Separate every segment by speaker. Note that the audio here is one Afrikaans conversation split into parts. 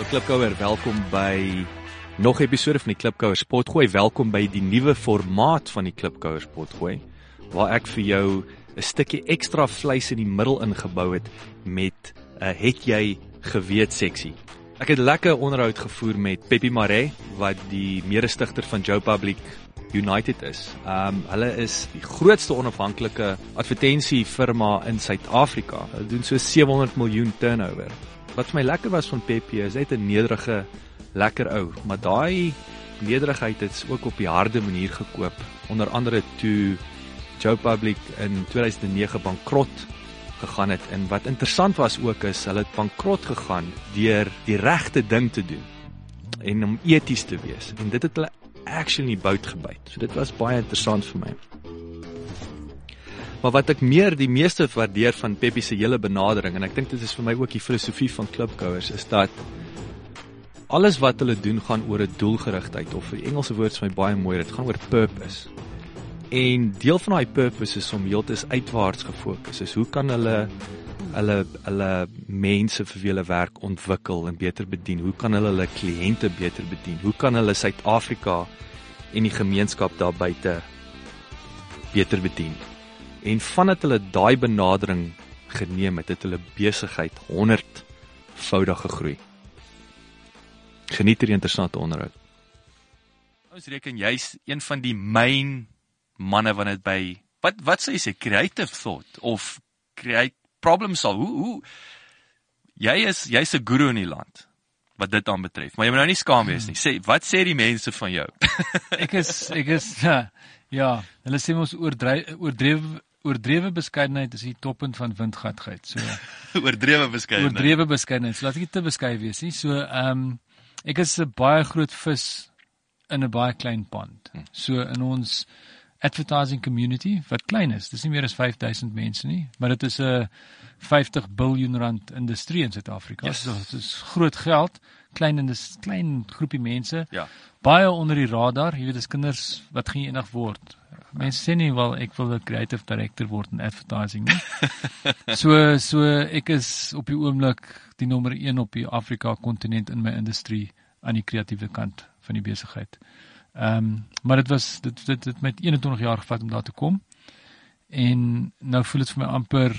Speaker 1: Hallo Klipkouer, welkom by nog 'n episode van die Klipkouers potgooi. Welkom by die nuwe formaat van die Klipkouers potgooi waar ek vir jou 'n stukkie ekstra vleis in die middel ingebou het met 'n uh, het jy geweet seksie. Ek het lekker onderhoud gevoer met Peppy Mare wat die mede-stigter van Joe Public United is. Um hulle is die grootste onafhanklike advertensiefirma in Suid-Afrika. Hulle doen so 700 miljoen turnover. Wat vir my lekker was van Peppy is hy het 'n nederige lekker ou, maar daai nederigheid het ook op die harde manier gekoop. Onder andere toe Joe Public in 2009 bankrot gegaan het en wat interessant was ook is hulle het bankrot gegaan deur die regte ding te doen en om eties te wees en dit het hulle actually bout gebyt. So dit was baie interessant vir my. Maar wat ek meer die meeste waardeer van Peppy se hele benadering en ek dink dit is vir my ook die filosofie van klipkouers is dat alles wat hulle doen gaan oor 'n doelgerigtheid of die Engelse woord is my baie mooi, dit gaan oor purpose. En deel van daai purpose is om heeltemal uitwaarts gefokus. Is hoe kan hulle hulle hulle mense vir wie hulle werk ontwikkel en beter bedien? Hoe kan hulle hulle kliënte beter bedien? Hoe kan hulle Suid-Afrika en die gemeenskap daar buite beter bedien? En vandat hulle daai benadering geneem het, het hulle besigheid 100voudig gegroei. Geniet hierdie interessante onderhoud. Ons reken jy's een van die main manne wat dit by wat wat sê jy sê creative thought of create problem solve. Hoe hoe jy is jy's 'n guru in die land wat dit aan betref. Maar jy moet nou nie skaam wees nie. Sê wat sê die mense van jou?
Speaker 2: ek is ek is ja, hulle sê ons oordryf oordrewe oordrewe beskeidenheid is die toppunt van windgatheid. So
Speaker 1: oordrewe beskeidenheid.
Speaker 2: Oordrewe beskeidenheid. So laat ek nie te beskei wees nie. So ehm um, ek is 'n baie groot vis in 'n baie klein pond. So in ons advertising community wat klein is. Dis nie meer as 5000 mense nie, maar dit is 'n 50 biljoen rand industrie in Suid-Afrika.
Speaker 1: Yes.
Speaker 2: So dit is groot geld, klein en dis klein groepie mense.
Speaker 1: Ja.
Speaker 2: Baie onder die radar, jy weet dis kinders wat geen enig word. Mense sê nie wel ek wil 'n creative director word in advertising nie. so so ek is op die oomblik die nommer 1 op die Afrika kontinent in my industrie aan die kreatiewe kant van die besigheid. Ehm um, maar dit was dit dit het met 21 jaar gevat om daar te kom. En nou voel dit vir my amper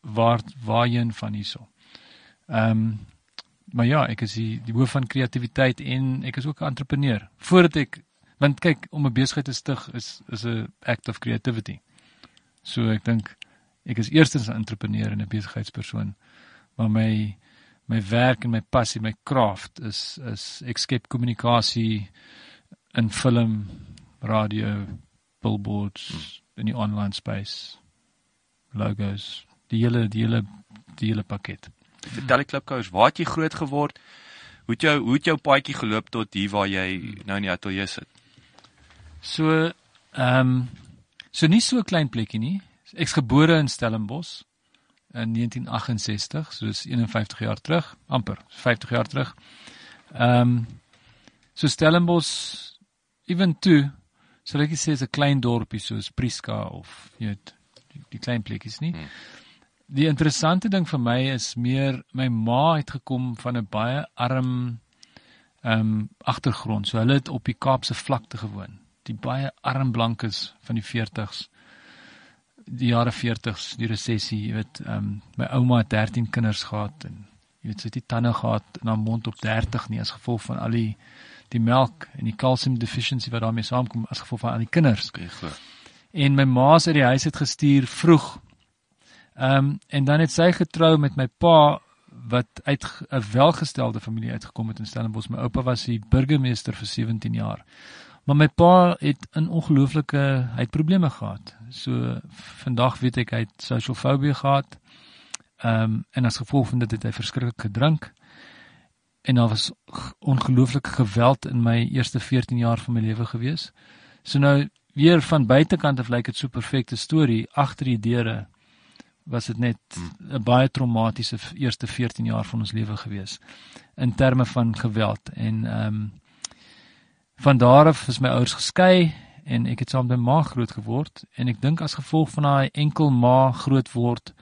Speaker 2: waar waarheen van hierso. Ehm um, maar ja, ek is die die hoof van kreatiwiteit en ek is ook 'n entrepreneur. Voordat ek want kyk om 'n besigheid te stig is is 'n act of creativity. So ek dink ek is eerstens 'n entrepreneur en 'n besigheidspersoon. Maar my my werk en my passie, my craft is is ek skep kommunikasie in film, radio, billboards, in die online space, logos, die hele die hele die hele pakket.
Speaker 1: Vertel die klipkouers, waar het jy groot geword? Hoe het jou hoe het jou paadjie geloop tot hier waar jy nou in die ateljee sit?
Speaker 2: So ehm um, so nie so 'n klein plekkie nie. Ek's gebore in Stellenbosch in 1968, so dis 51 jaar terug, amper 50 jaar terug. Ehm um, so Stellenbosch even toe sal ek sê is 'n klein dorpie soos Prieska of jy weet die, die klein plekkies nie. Hmm. Die interessante ding vir my is meer my ma het gekom van 'n baie arm ehm um, agtergrond. So hulle het op die Kaapse vlakte gewoon. Die baie arm blankes van die 40s. Die jare 40s, die resessie, jy weet, ehm um, my ouma het 13 kinders gehad en jy weet sy het die tande gehad in haar mond op 30 nie as gevolg van al die die melk en die calcium deficiency wat daarmee saamkom as gevolg van al die kinders. En my ma se uit die huis het gestuur vroeg. Ehm um, en dan het sy getrou met my pa wat uit 'n welgestelde familie uitgekom het in Stellenbosch. My oupa was die burgemeester vir 17 jaar. Maar my pa het 'n ongelooflike hy het probleme gehad. So vandag weet ek hy het social phobia gehad. Ehm um, en as gevolg van dit het hy verskriklik gedrink. En daar was ongelooflike geweld in my eerste 14 jaar van my lewe gewees. So nou weer van buitekant af lyk dit so perfekte storie agter die deure was dit net 'n hmm. baie traumatiese eerste 14 jaar van ons lewe gewees in terme van geweld en ehm um, van daar af is my ouers geskei en ek het saam met my ma groot geword en ek dink as gevolg van daai enkel ma groot word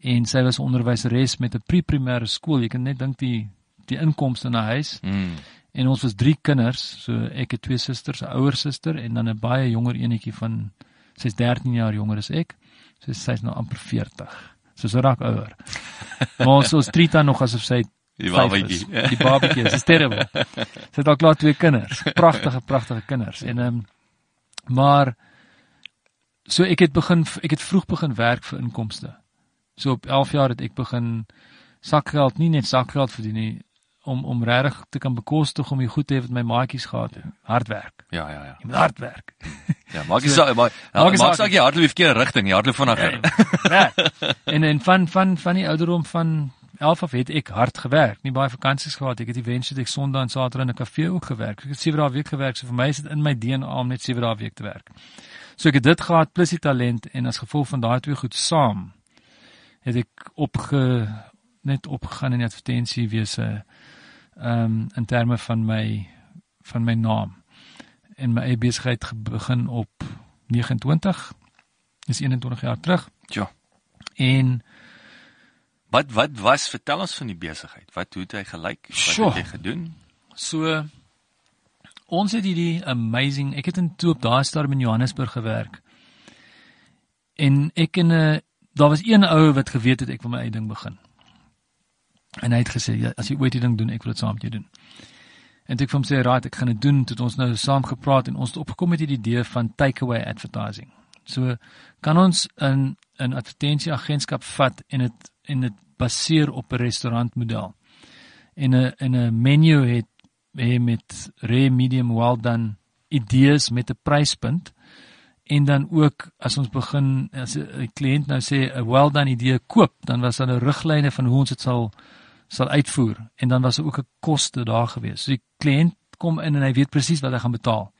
Speaker 2: en sy was onderwyseres met 'n pre-primêre skool jy kan net dink die die inkomste na huis.
Speaker 1: Mm.
Speaker 2: en ons was drie kinders so ek het twee susters 'n ouer suster en dan 'n baie jonger enetjie van sy's 13 jaar jonger as ek so sy's nou amper 40 so so raak ouer. Maar ons ons treat haar nog asof sy
Speaker 1: Die babatjie.
Speaker 2: die. Babatjie is terrible sy het al klaar twee kinders. Pragtige pragtige kinders. En ehm um, maar so ek het begin ek het vroeg begin werk vir inkomste. So op 11 jaar het ek begin sakgeld nie net sakgeld verdien nie om om regtig te kan bekostig om die goed te hê wat my maatjies gehad het. Hard werk.
Speaker 1: Ja, ja, ja.
Speaker 2: jy moet hard werk.
Speaker 1: Ja, maak jy saak, maak
Speaker 2: Maak nie
Speaker 1: maak
Speaker 2: saak
Speaker 1: saak jy hardloop die verkeerde rigting, jy hardloop vinniger.
Speaker 2: Ja. en en van van van die ouderdom van 11 af het ek hard gewerk. Nie baie vakansies gehad. Ek het eventueel ek Sondag en Saterdag in 'n kafee ook gewerk. Ek het 7 dae week gewerk. So vir my is dit in my DNA om net 7 dae week te werk. So ek het dit gehad plus die talent en as gevolg van daai twee goed saam het ek opge net opgegaan in die advertensiewese ehm um, in terme van my van my naam en my eie besigheid begin op 29 dis 21 jaar terug
Speaker 1: Ja.
Speaker 2: en
Speaker 1: Wat wat was vertel ons van die besigheid? Wat hoe het hy gelyk? Wat
Speaker 2: Sjoe.
Speaker 1: het hy gedoen?
Speaker 2: So ons het hierdie amazing. Ek het in toe op daai stadium in Johannesburg gewerk. En ek en 'n daar was een ou wat geweet het ek wil my eie ding begin. En hy het gesê ja, as jy ooit die ding doen, ek wil dit saam met jou doen. En toe ek vir hom sê, "Right, ek gaan dit doen." Toe het ons nou saam gepraat en ons het opgekom met hierdie idee van takeaway advertising. So kan ons 'n 'n advertensieagentskap vat en dit en dit baseer op 'n restaurantmodel. En 'n en 'n menu het hê met rare, medium, well done idees met 'n pryspunt. En dan ook as ons begin as 'n kliënt nou sê 'n well done idee koop, dan was daar 'n riglyne van hoe ons dit sal sal uitvoer en dan was daar ook 'n koste daar gewees. So die kliënt kom in en hy weet presies wat hy gaan betaal.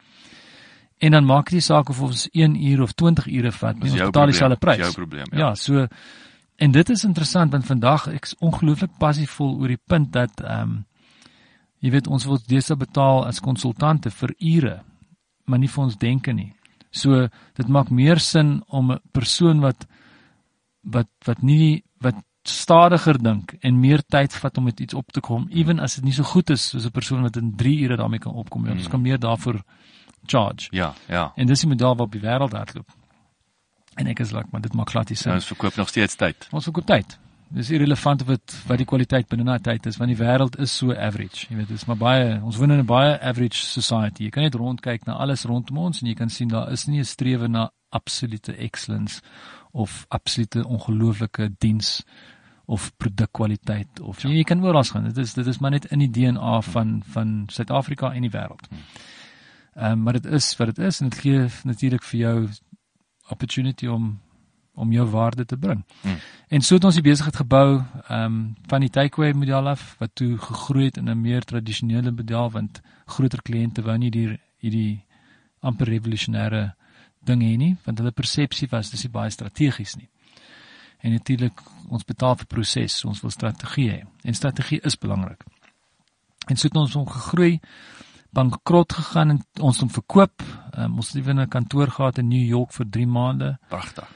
Speaker 2: En dan maak dit nie saak of ons 1 uur of 20 ure vat nie,
Speaker 1: Dis
Speaker 2: ons betaal dieselfde prys.
Speaker 1: Jou probleem, ja.
Speaker 2: Ja, so en dit is interessant want vandag ek's ongelooflik passievol oor die punt dat ehm um, jy weet ons word deesdae betaal as konsultante vir ure, maar nie vir ons denke nie. So dit maak meer sin om 'n persoon wat wat wat nie wat stadiger dink en meer tyd vat om met iets op te kom, ewen as dit nie so goed is soos 'n persoon wat in 3 ure daarmee kan opkom. Ja, ons kan meer daarvoor charge.
Speaker 1: Ja, ja.
Speaker 2: En dis die model wat op die wêreld hardloop. En ek is like, maar dit maak glad nie sin.
Speaker 1: Nou ons verkoop nog steeds tyd.
Speaker 2: Ons verkoop tyd. Dis irrelevant of dit wat die kwaliteit binne daai tyd is, want die wêreld is so average. Jy weet, dit is maar baie ons woon in 'n baie average society. Jy kan net rondkyk na alles rondom ons en jy kan sien daar is nie 'n strewe na absolute excellence of absolute ongelooflike diens of produkkwaliteit of ja. jy kan oral gaan. Dit is dit is maar net in die DNA van van Suid-Afrika en die wêreld. Ehm um, maar dit is wat dit is en dit gee natuurlik vir jou opportunity om om jou waarde te bring.
Speaker 1: Hmm.
Speaker 2: En so het ons die besigheid gebou ehm um, van die takeaway model af wat toe gegroei het in 'n meer tradisionele model want groter kliënte wou nie die hierdie amper revolusionêre ding hê nie want hulle persepsie was dis nie baie strategies nie. En natuurlik ons betaal vir proses, ons wil strategie hê. En strategie is belangrik. En so het ons hom gegroei bankrot gegaan en ons hom verkoop. Um, ons het ewen 'n kantoor gehad in New York vir 3 maande.
Speaker 1: Pragtig.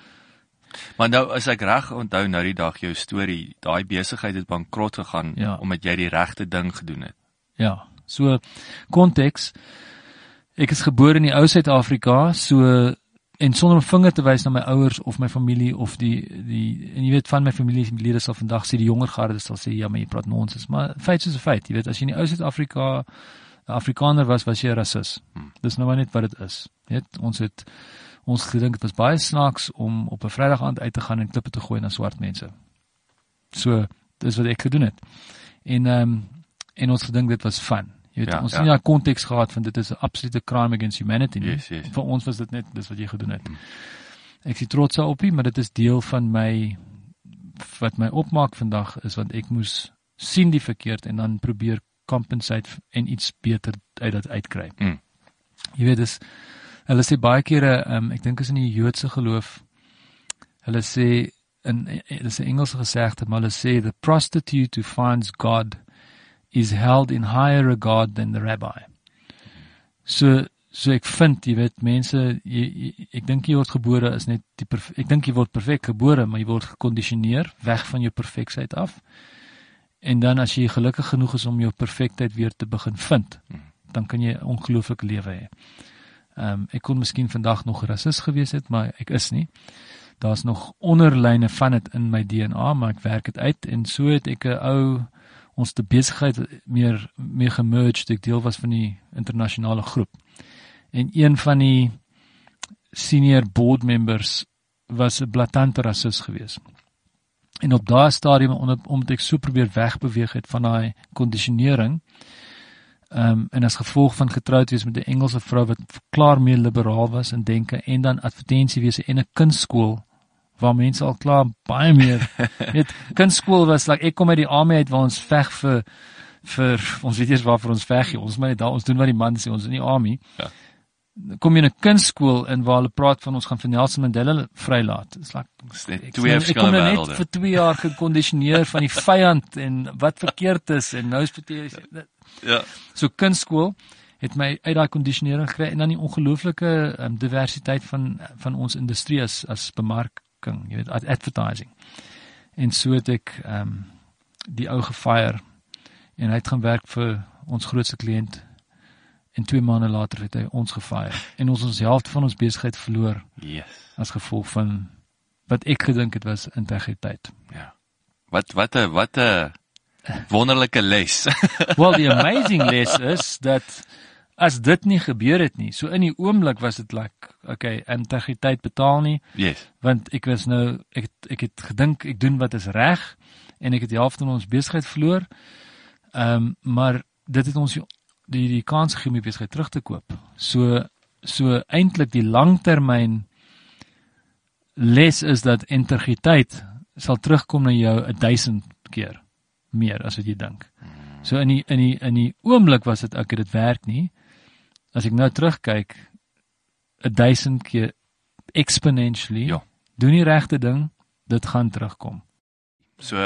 Speaker 1: Maar nou as ek reg onthou nou die dag jou storie, daai besigheid het bankrot gegaan
Speaker 2: Ja.
Speaker 1: omdat jy die regte ding gedoen het.
Speaker 2: Ja. So konteks ek is gebore in die ou Suid-Afrika, so en sonder om vinger te wys na my ouers of my familie of die die en jy weet van my familielede sal vandag sê die jonger garde sal sê ja, maar jy praat nonsens, maar feit is 'n feit, jy weet as jy in die ou Suid-Afrika 'n Afrikaner was, was jy 'n rasis. Dis nou maar net wat dit is. Net ons het ons gedink dit was baie snaaks om op 'n Vrydag aand uit te gaan en klippe te gooi na swart mense. So, dis wat ek gedoen het. En ehm um, en ons gedink dit was fun. Jy weet,
Speaker 1: Ja,
Speaker 2: ons
Speaker 1: ja.
Speaker 2: het nie daai konteks gehad van dit is 'n absolute crime against humanity nie.
Speaker 1: Yes, yes.
Speaker 2: Vir ons was dit net dis wat jy gedoen het. Ek is trots daarop, maar dit is deel van my wat my opmaak vandag is want ek moes sien die verkeerd en dan probeer compensate en iets beter uit dit uitkry.
Speaker 1: Mm.
Speaker 2: Jy weet dis hulle sê baie kere um, ek dink is in die Joodse geloof hulle sê in dis 'n Engelse gesegde maar hulle sê the prostitute who finds God is held in higher regard than the rabbi. So so ek vind jy weet mense jy, jy, ek dink jy word gebore is net die ek dink jy word perfek gebore maar jy word gekondisioneer weg van jou perfeksheid af. En dan as jy gelukkig genoeg is om jou perfektheid weer te begin vind, dan kan jy 'n ongelooflike lewe hê. Ehm um, ek kon miskien vandag nog rasis gewees het, maar ek is nie. Daar's nog onderlyne van dit in my DNA, maar ek werk dit uit en so het ek 'n ou ons te besigheid meer meer gemerged, ek deel was van die internasionale groep. En een van die senior board members was 'n blaatante rasis geweest. En op daardie stadium om ek so probeer wegbeweeg het van daai kondisionering. Ehm um, en as gevolg van getroud wees met 'n Engelse vrou wat klaar meer liberaal was in denke en dan advertensiewese en 'n kunstskool waar mense al klaar baie meer weet kunstskool was like ek kom uit die army uit waar ons veg vir vir ons weet eers waarvoor ons veg ons maar net daar ons doen wat die man sê ons in die army. Ja kom jy in 'n kunstskool in waar hulle praat van ons gaan vir Nelson Mandela vrylaat. Dit's like
Speaker 1: twee verskillende wêrelde.
Speaker 2: Ek kom net vir 2 jaar gekondisioneer van die vyand en wat verkeerd is en nou is dit
Speaker 1: Ja.
Speaker 2: So kunstskool het my uit daai kondisionering gekry en dan die ongelooflike um, diversiteit van van ons industrie as as bemarking, jy weet advertising. En so het ek ehm um, die ou gefire en hy het gaan werk vir ons grootste kliënt en 2 maande later het hy ons gefire en ons ons helfte van ons besigheid verloor.
Speaker 1: Yes.
Speaker 2: As gevolg van wat ek gedink het was integriteit.
Speaker 1: Ja. Wat wat 'n wat 'n wonderlike les.
Speaker 2: well, the amazing les is dat as dit nie gebeur het nie, so in die oomblik was dit like, okay, integriteit betaal nie.
Speaker 1: Yes.
Speaker 2: Want ek was nou ek ek het gedink ek doen wat is reg en ek het die helfte van ons besigheid verloor. Ehm um, maar dit het ons die die kans gegee om die besigheid terug te koop. So so eintlik die langtermyn les is dat integriteit sal terugkom na jou 1000 keer meer as wat jy dink. So in die in die in die oomblik was dit ek dit werk nie. As ek nou terugkyk 1000 keer exponentially.
Speaker 1: Ja.
Speaker 2: Doen die regte ding, dit gaan terugkom.
Speaker 1: So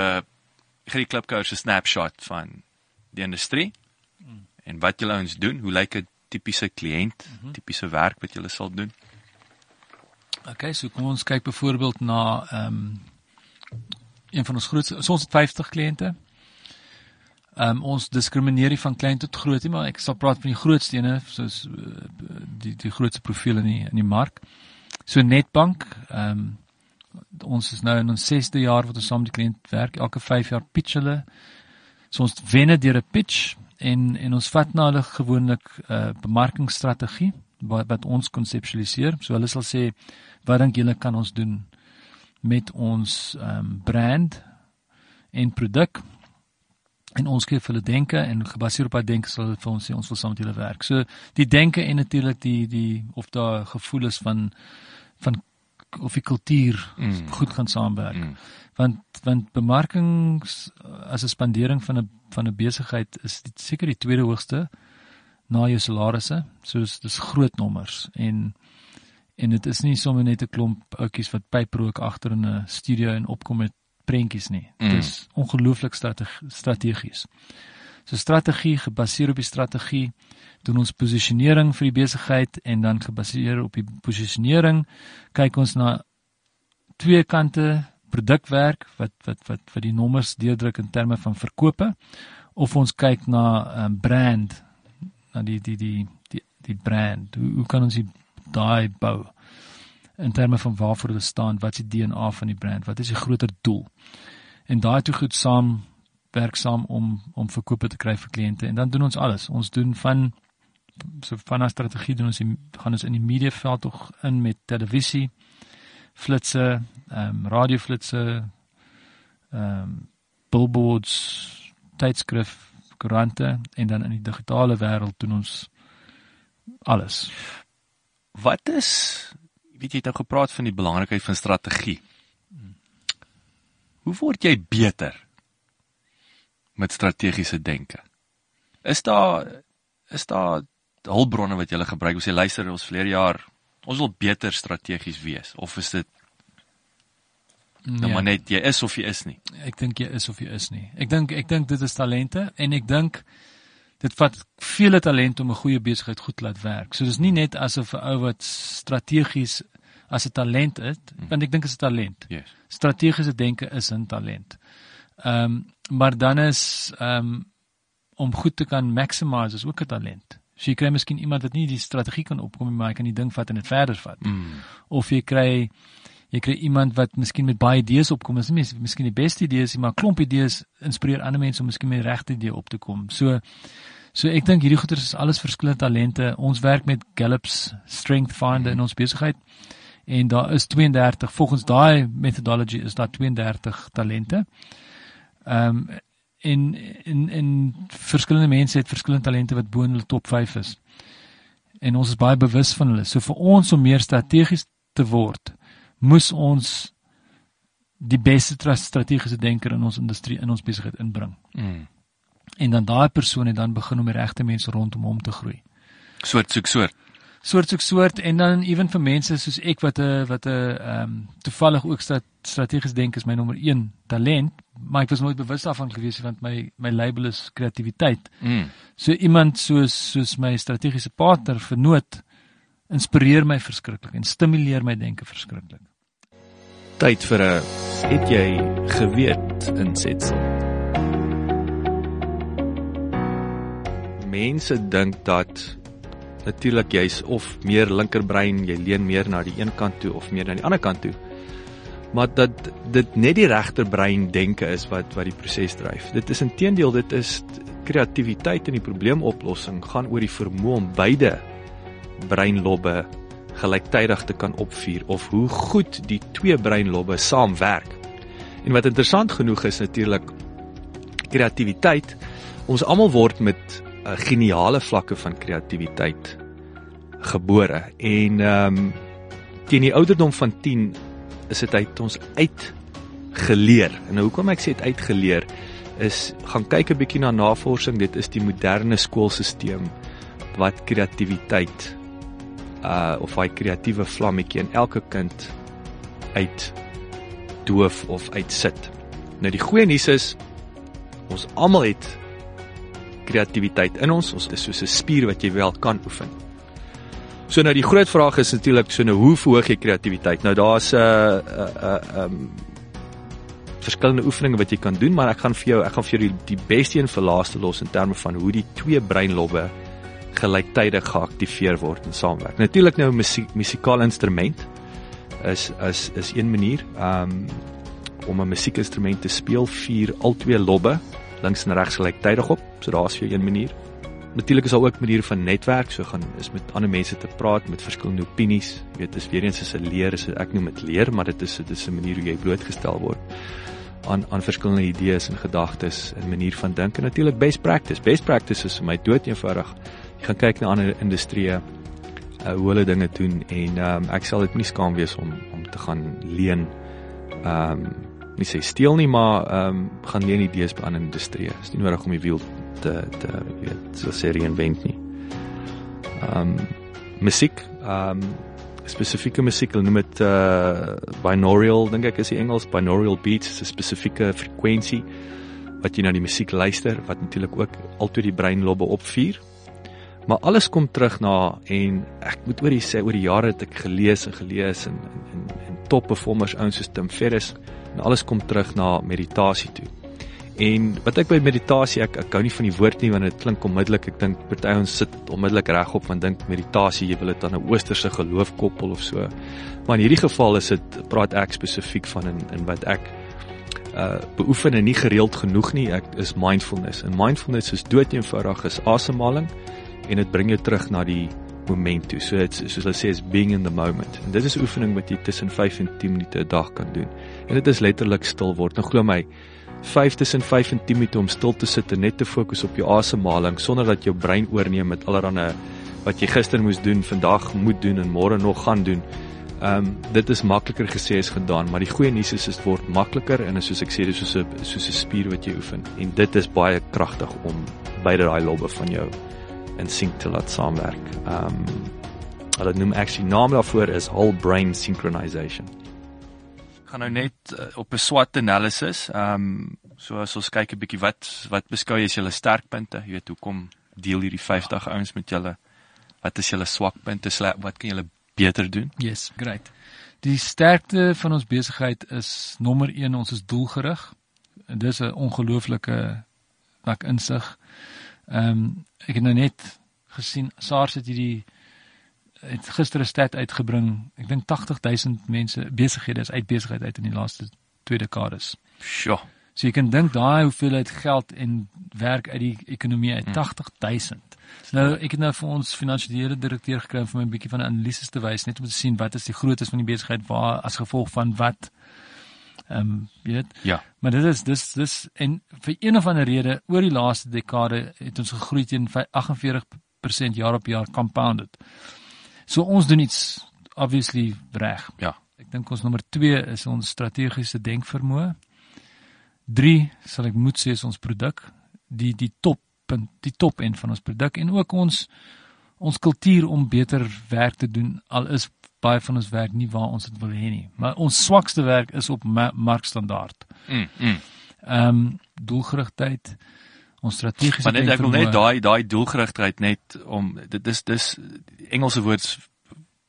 Speaker 1: gee die klipkouers 'n snapshot van die industrie en wat julle ons doen, hoe lyk 'n tipiese kliënt, mm -hmm. tipiese werk wat julle sal doen?
Speaker 2: Okay, so kom ons kyk byvoorbeeld na ehm um, een van ons grootste so ons het 50 kliënte. Ehm um, ons diskrimineer nie van klein tot groot nie, maar ek sal praat van die grootste ene soos uh, die die grootste profiel in die in die mark. So Netbank, ehm um, ons is nou in ons 6de jaar wat ons saam met die kliënt werk. Elke 5 jaar pitch hulle. So ons wen deur 'n pitch en en ons vat na hulle gewoonlik 'n uh, bemarkingsstrategie wat wat ons konseptualiseer. So hulle sal sê wat dink julle kan ons doen met ons ehm um, brand en produk en ons gee vir hulle denke en gebaseer op daai denke sal hulle vir ons sê ons wil saam met julle werk. So die denke en natuurlik die die of daar gevoel is van van of die kultuur mm. goed gaan saamwerk. Mm. Want want bemarking as 'n spandering van 'n van 'n besigheid is dit seker die tweede hoogste na jou salarisse. So dis dis groot nommers en en dit is nie sommer net 'n klomp oudjies wat pyprook agter in 'n studio en opkom met prentjies nie. Mm. Dit is ongelooflik strategies. So strategie gebaseer op die strategie doen ons posisionering vir die besigheid en dan gebaseer op die posisionering kyk ons na twee kante produkwerk wat wat wat wat die nommers deurdruk in terme van verkope of ons kyk na 'n um, brand na die die die die die brand. Hoe, hoe kan ons die daai bou in terme van waarvoor hulle staan? Wat is die DNA van die brand? Wat is die groter doel? En daai toe goed saam werk saam om om verkope te kry vir kliënte. En dan doen ons alles. Ons doen van so van 'n strategie doen ons die, gaan ons in die media veld tog in met televisie flitsse, ehm um, radioflitsse, ehm um, billboards, tydskrif, koerante en dan in die digitale wêreld doen ons alles.
Speaker 1: Wat is weet jy het nou gepraat van die belangrikheid van strategie. Hoe word jy beter met strategiese denke? Is daar is daar hulpbronne wat jy gebruik? Ons sê luister, ons verlede jaar ons wil beter strategies wees of is dit nou
Speaker 2: Ja.
Speaker 1: maar net jy is of jy is nie?
Speaker 2: Ek dink jy is of jy is nie. Ek dink ek dink dit is talente en ek dink dit vat vele talente om 'n goeie besigheid goed laat werk. So dis nie net asof 'n ou wat strategies as 'n talent is, want ek dink dit is 'n talent.
Speaker 1: Yes.
Speaker 2: Strategiese denke is 'n talent. Ehm um, maar dan is ehm um, om goed te kan maximize is ook 'n talent. So jy kry miskien iemand wat nie die strategie kan opkom nie, maar hy kan die ding vat en dit verder vat.
Speaker 1: Mm.
Speaker 2: Of jy kry jy kry iemand wat miskien met baie idees opkom. Dis nie mis- miskien die beste idees nie, maar klomp idees inspireer ander mense om miskien met die regte idee op te kom. So so ek dink hierdie goeters is alles verskillende talente. Ons werk met Gallup's Strength Finder in ons besigheid en daar is 32 volgens daai methodology is daar 32 talente. Ehm um, en en en verskillende mense het verskillende talente wat bo in hulle top 5 is. En ons is baie bewus van hulle. So vir ons om meer strategies te word, moes ons die beste tra- strategiese denker in ons industrie in ons besigheid inbring.
Speaker 1: Mm.
Speaker 2: En dan daai persoon het dan begin om die regte mense rondom hom te groei.
Speaker 1: Soort soek soort.
Speaker 2: Soort soek soort en dan ewen vir mense soos ek wat 'n wat 'n ehm um, toevallig ook stat, strategies dink is my nommer 1 talent, maar ek was nooit bewus daarvan gewees nie, want my my label is kreatiwiteit.
Speaker 1: Mm.
Speaker 2: So iemand soos soos my strategiese partner vernoot inspireer my verskriklik en stimuleer my denke verskriklik.
Speaker 1: Tyd vir 'n het jy geweet insetsel. Mense dink dat natuurlik jy's of meer linkerbrein, jy leun meer na die een kant toe of meer na die ander kant toe. Maar dat dit net die regterbrein denke is wat wat die proses dryf. Dit is intedeel dit is kreatiwiteit en die probleemoplossing gaan oor die vermoë om beide breinlobbe gelyktydig te kan opvuur of hoe goed die twee breinlobbe saamwerk. En wat interessant genoeg is natuurlik kreatiwiteit. Ons almal word met uh, geniale vlakke van kreatiwiteit gebore en ehm um, teen die ouderdom van 10 is dit uit ons uitgeleer. En nou hoekom ek sê dit uitgeleer is gaan kyk 'n bietjie na navorsing. Dit is die moderne skoolstelsel wat kreatiwiteit uh of hy kreatiewe vlammetjie in elke kind uit doof of uitsit. Nou die goeie nuus is ons almal het kreatiwiteit in ons. Ons is soos 'n spier wat jy wel kan oefen. So nou die groot vraag is natuurlik so nou hoe verhoog jy kreatiwiteit? Nou daar's 'n uh, 'n uh, 'n uh, um, verskillende oefeninge wat jy kan doen, maar ek gaan vir jou ek gaan vir jou die, die beste een vir laaste los in terme van hoe die twee breinlobbe gelyktydig geaktiveer word en saamwerk. Natuurlik nou 'n musiek musikale instrument is is is een manier um om 'n musiekinstrument te speel vier al twee lobbe links en regs gelyktydig op. So daar's vir jou een manier. Natuurlik is daar ook maniere van netwerk, so gaan is met ander mense te praat met verskillende opinies. Jy weet, dis weer eens is 'n leer, is ek noem dit leer, maar dit is dit is 'n manier hoe jy blootgestel word aan aan verskillende idees en gedagtes en manier van dink en natuurlik best practice. Best practice is vir my dood eenvoudig. Jy gaan kyk na ander industrieë uh, hoe hulle dinge doen en um, ek sal dit nie skaam wees om om te gaan leen ehm um, nie sê steel nie maar ehm um, gaan leen idees by ander industrieë. Dit is nie nodig om die wiel te te weet so sê reinvent nie. Ehm um, musiek ehm um, spesifieke musiek, hulle noem dit uh binaural dink ek is die Engels binaural beats, 'n spesifieke frekwensie wat jy na die musiek luister wat natuurlik ook altyd die breinlobbe opvuur. Maar alles kom terug na en ek moet oor die sê oor die jare het ek gelees en gelees en en, en top performers ouens soos Tim Ferriss en alles kom terug na meditasie toe. En wat ek by meditasie ek ek hou nie van die woord nie want dit klink onmiddellik ek dink party ons sit onmiddellik regop want dink meditasie jy wil dit aan 'n oosterse geloof koppel of so. Maar in hierdie geval is dit praat ek spesifiek van in in wat ek uh beoefen en nie gereeld genoeg nie. Ek is mindfulness. En mindfulness is dood eenvoudig is asemhaling en dit bring jou terug na die moment toe. So dit soos hulle sê is being in the moment. En dit is 'n oefening wat jy tussen 5 en 10 minute 'n dag kan doen. En dit is letterlik stil word. Nou glo my, 5 tussen 5 en 10 minute om stil te sit en net te fokus op jou asemhaling sonder dat jou brein oorneem met allerlei wat jy gister moes doen, vandag moet doen en môre nog gaan doen. Ehm um, dit is makliker gesê as gedaan, maar die goeie nuus is dit word makliker en is soos ek sê dis soos 'n soos 'n spier wat jy oefen en dit is baie kragtig om beide daai lobbe van jou in sync te laat saamwerk. Ehm um, hulle noem actually naam daarvoor is whole brain synchronization.
Speaker 3: Gaan nou net uh, op 'n SWOT analysis. Ehm um, so as ons kyk 'n bietjie wat wat beskou jy as julle sterkpunte? Jy weet hoekom deel hierdie 50 ouens met julle? Wat is julle swakpunte? Wat kan julle beter doen?
Speaker 2: Yes, great. Die sterkte van ons besigheid is nommer 1, ons is doelgerig. En dis 'n ongelooflike nak insig. Ehm um, ek het nou net gesien SARS het hierdie het gister 'n stat uitgebring. Ek dink 80000 mense besighede is uit besigheid uit in die laaste twee dekades.
Speaker 3: Sjoe.
Speaker 2: So jy kan dink daai hoeveelheid geld en werk uit die ekonomie uit 80000. Hmm. Nou ek het nou vir ons finansiële direkteur gekry om vir my 'n bietjie van 'n analises te wys net om te sien wat is die groottes van die besigheid waar as gevolg van wat ehm um, weet.
Speaker 3: Ja.
Speaker 2: Maar dit is dis dis en vir een of ander rede oor die laaste dekade het ons gegroei teen 48% jaar op jaar compounded. So ons doen iets obviously reg.
Speaker 3: Ja.
Speaker 2: Ek dink ons nommer 2 is ons strategiese denkvermoë. 3 sal ek moet sê is ons produk, die die top punt, die top end van ons produk en ook ons ons kultuur om beter werk te doen al is baie van ons werk nie waar ons dit wil hê nie. Maar ons swakste werk is op ma markstandaard.
Speaker 3: Mm. mm.
Speaker 2: Ehm um, doelgerigtheid, ons strategiese
Speaker 3: Maar net ek wil net daai daai doelgerigtheid net om dit is dis Engelse woord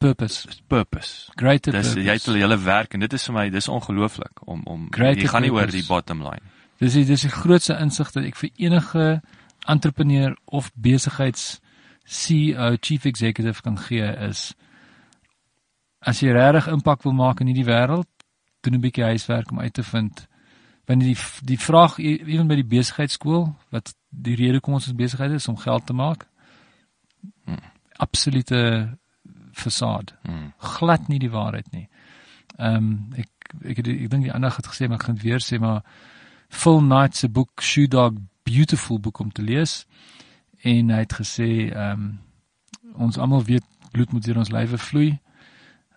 Speaker 2: purpose
Speaker 3: purpose.
Speaker 2: Greater
Speaker 3: dis,
Speaker 2: purpose.
Speaker 3: Jy het hulle hele werk en dit is vir my dis ongelooflik om om
Speaker 2: Greater
Speaker 3: jy gaan nie oor
Speaker 2: purpose.
Speaker 3: die bottom line.
Speaker 2: Dis die dis die grootste insig dat ek vir enige entrepreneur of besigheids CEO, chief executive kan gee is as jy regtig impak wil maak in hierdie wêreld, doen 'n bietjie huiswerk om uit te vind wanneer die die vraag ewen by die besigheidskool wat die rede kom ons is besigheid is om geld te maak.
Speaker 3: Hmm.
Speaker 2: Absolute fasade.
Speaker 3: Hmm.
Speaker 2: Glad nie die waarheid nie. Ehm um, ek ek het ek dink die ander het gesê maar ek gaan dit weer sê maar Phil Knight se boek Shoe Dog beautiful boek om te lees en hy het gesê ehm um, ons almal weet bloed moet deur ons lywe vloei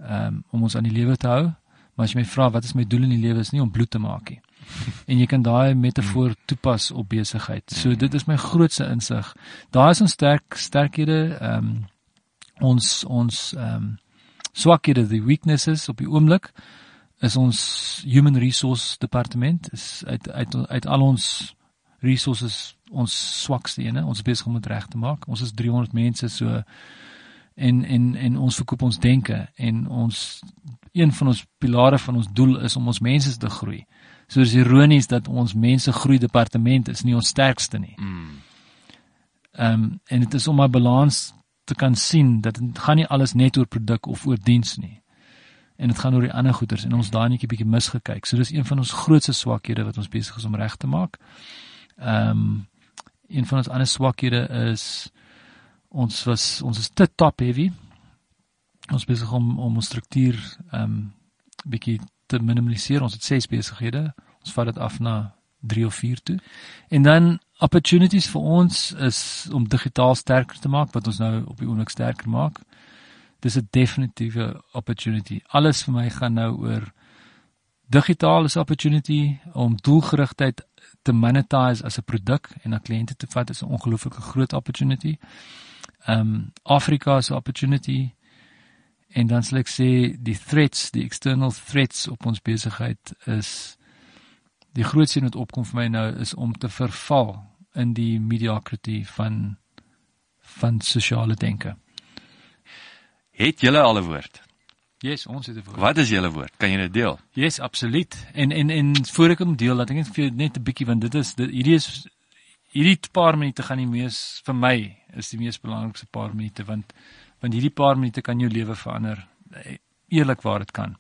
Speaker 2: ehm um, om ons aan die lewe te hou maar as jy my vra wat is my doel in die lewe is nie om bloed te maak nie en jy kan daai metafoor toepas op besigheid. So dit is my grootste insig. Daar is ons sterk sterkhede ehm um, ons ons ehm um, swakhede die weaknesses op die oomblik is ons human resource departement is uit uit uit al ons resources ons swakste ene ons is besig om dit reg te maak. Ons is 300 mense so en en en ons verkoop ons denke en ons een van ons pilare van ons doel is om ons mense te groei. So dis ironies dat ons mense groei departement is nie ons sterkste nie.
Speaker 3: Mm.
Speaker 2: Ehm um, en dit is om 'n balans te kan sien dat dit gaan nie alles net oor produk of oor diens nie. En dit gaan oor die ander goeders en ons daai netjie bietjie misgekyk. So dis een van ons grootste swakhede wat ons besig is om reg te maak. Ehm um, een van ons ander swakhede is ons was ons is te top heavy. Ons besig om om ons struktuur ehm um, bietjie te minimaliseer. Ons het 6 besighede. Ons vat dit af na 3 of 4 toe. En dan opportunities vir ons is om digitaal sterker te maak wat ons nou op die oomblik sterker maak. Dis 'n definitiewe opportunity. Alles vir my gaan nou oor digitaal is opportunity om doelgerigtheid te monetize as 'n produk en na kliënte te vat is 'n ongelooflike groot opportunity. Ehm um, Afrika is 'n opportunity en dan sal ek sê die threats, die external threats op ons besigheid is die grootste wat opkom vir my nou is om te verval in die mediocrity van van sosiale denke.
Speaker 3: Het julle al 'n woord?
Speaker 2: Yes, ons het 'n woord.
Speaker 3: Wat is julle woord? Kan jy dit deel?
Speaker 2: Yes, absoluut. En en en voor ek hom deel, laat ek net vir jou net 'n bietjie want dit is dit, hierdie is hierdie paar minute gaan die mees vir my is die mees belangrikste paar minute want want hierdie paar minute kan jou lewe verander. Eerlikwaar dit kan.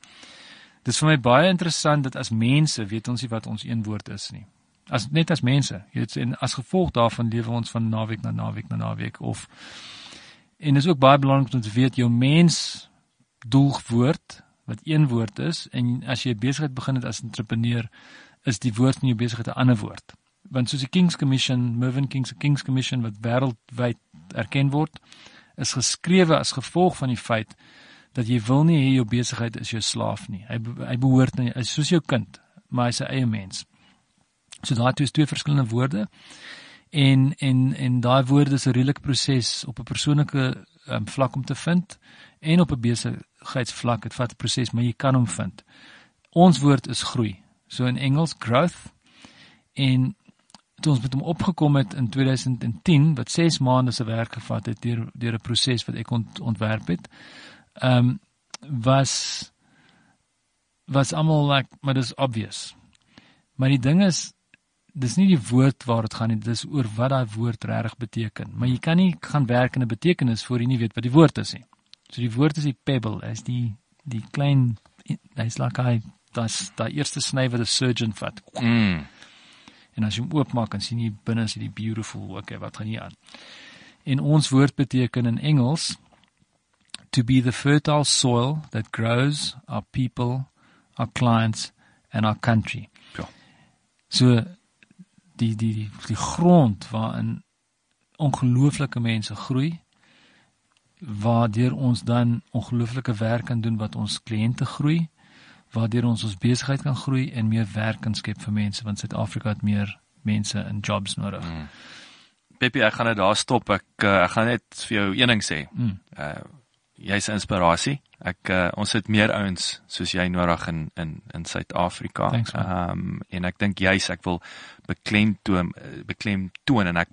Speaker 2: Dit is vir my baie interessant dat as mense weet ons nie wat ons een woord is nie. As net as mense, weet en as gevolg daarvan lewe ons van naweek na naweek na naweek of en dit is ook baie belangrik om te weet jou mens doelwoord wat een woord is en as jy 'n besigheid begin het as entrepreneur is die woord van jou besigheid 'n ander woord. Want soos die King's Commission, Mervyn King's King's Commission wat wêreldwyd erken word, is geskrewe as gevolg van die feit dat jy wil nie hê jou besigheid is jou slaaf nie. Hy hy behoort nie, hy's soos jou kind, maar hy's 'n eie mens. So daai twee is twee verskillende woorde. En en en daai woorde is 'n redelike proses op 'n persoonlike um, vlak om te vind en op 'n besigheidsvlak. Dit vat 'n proses, maar jy kan hom vind. Ons woord is groei. So in Engels growth en toe ons met hom opgekom het in 2010 wat 6 maande se werk gevat het deur deur 'n proses wat ek ont, ontwerp het. Ehm um, was was almal like maar dis obvious. Maar die ding is dis nie die woord waar dit gaan nie, dis oor wat daai woord regtig beteken. Maar jy kan nie gaan werk in 'n betekenis voor jy nie weet wat die woord is nie. So die woord is die pebble, is die die klein hy's like hy das daai eerste sny wat 'n surgeon vat.
Speaker 1: Mm.
Speaker 2: En as jy hom oopmaak en sien jy binne is die beautiful, okay, wat gaan hier aan? En ons woord beteken in Engels to be the fertile soil that grows our people, our clients and our country.
Speaker 1: Ja.
Speaker 2: So die die die, die grond waarin ongelooflike mense groei waardeur ons dan ongelooflike werk kan doen wat ons kliënte groei waardeur ons ons besigheid kan groei en meer werk kan skep vir mense want Suid-Afrika het meer mense in jobs nodig. Mm.
Speaker 1: Peppy, ek gaan net daar stop. Ek uh, ek gaan net vir jou een ding sê.
Speaker 2: Mm.
Speaker 1: Uh jy's 'n inspirasie. Ek uh, ons het meer ouens soos jy nodig in in in Suid-Afrika. Ehm um, en ek dink juis ek wil beklem toon beklem toon en ek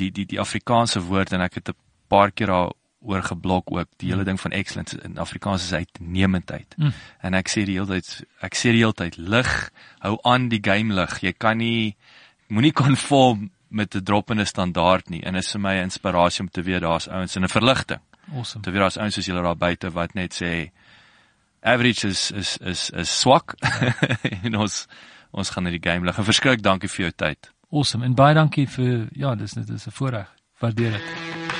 Speaker 1: die die die Afrikaanse woord en ek het 'n paar keer daar oor geblok ook die hele ding van excellence in Afrikaans is uitnemendheid.
Speaker 2: Mm.
Speaker 1: En ek sê die hele tyd ek sê die hele tyd lig, hou aan die game lig. Jy kan nie moenie konform met 'n droppende standaard nie en is vir my 'n inspirasie om te weet daar's ouens in 'n verligting.
Speaker 2: Awesome.
Speaker 1: Te weet daar's ouens soos julle daar buite wat net sê average is is is is swak en ons ons gaan net die game lig. En verskrik dankie vir jou tyd.
Speaker 2: Awesome. En baie dankie vir ja, dis dit is 'n voorreg. Waardeer dit.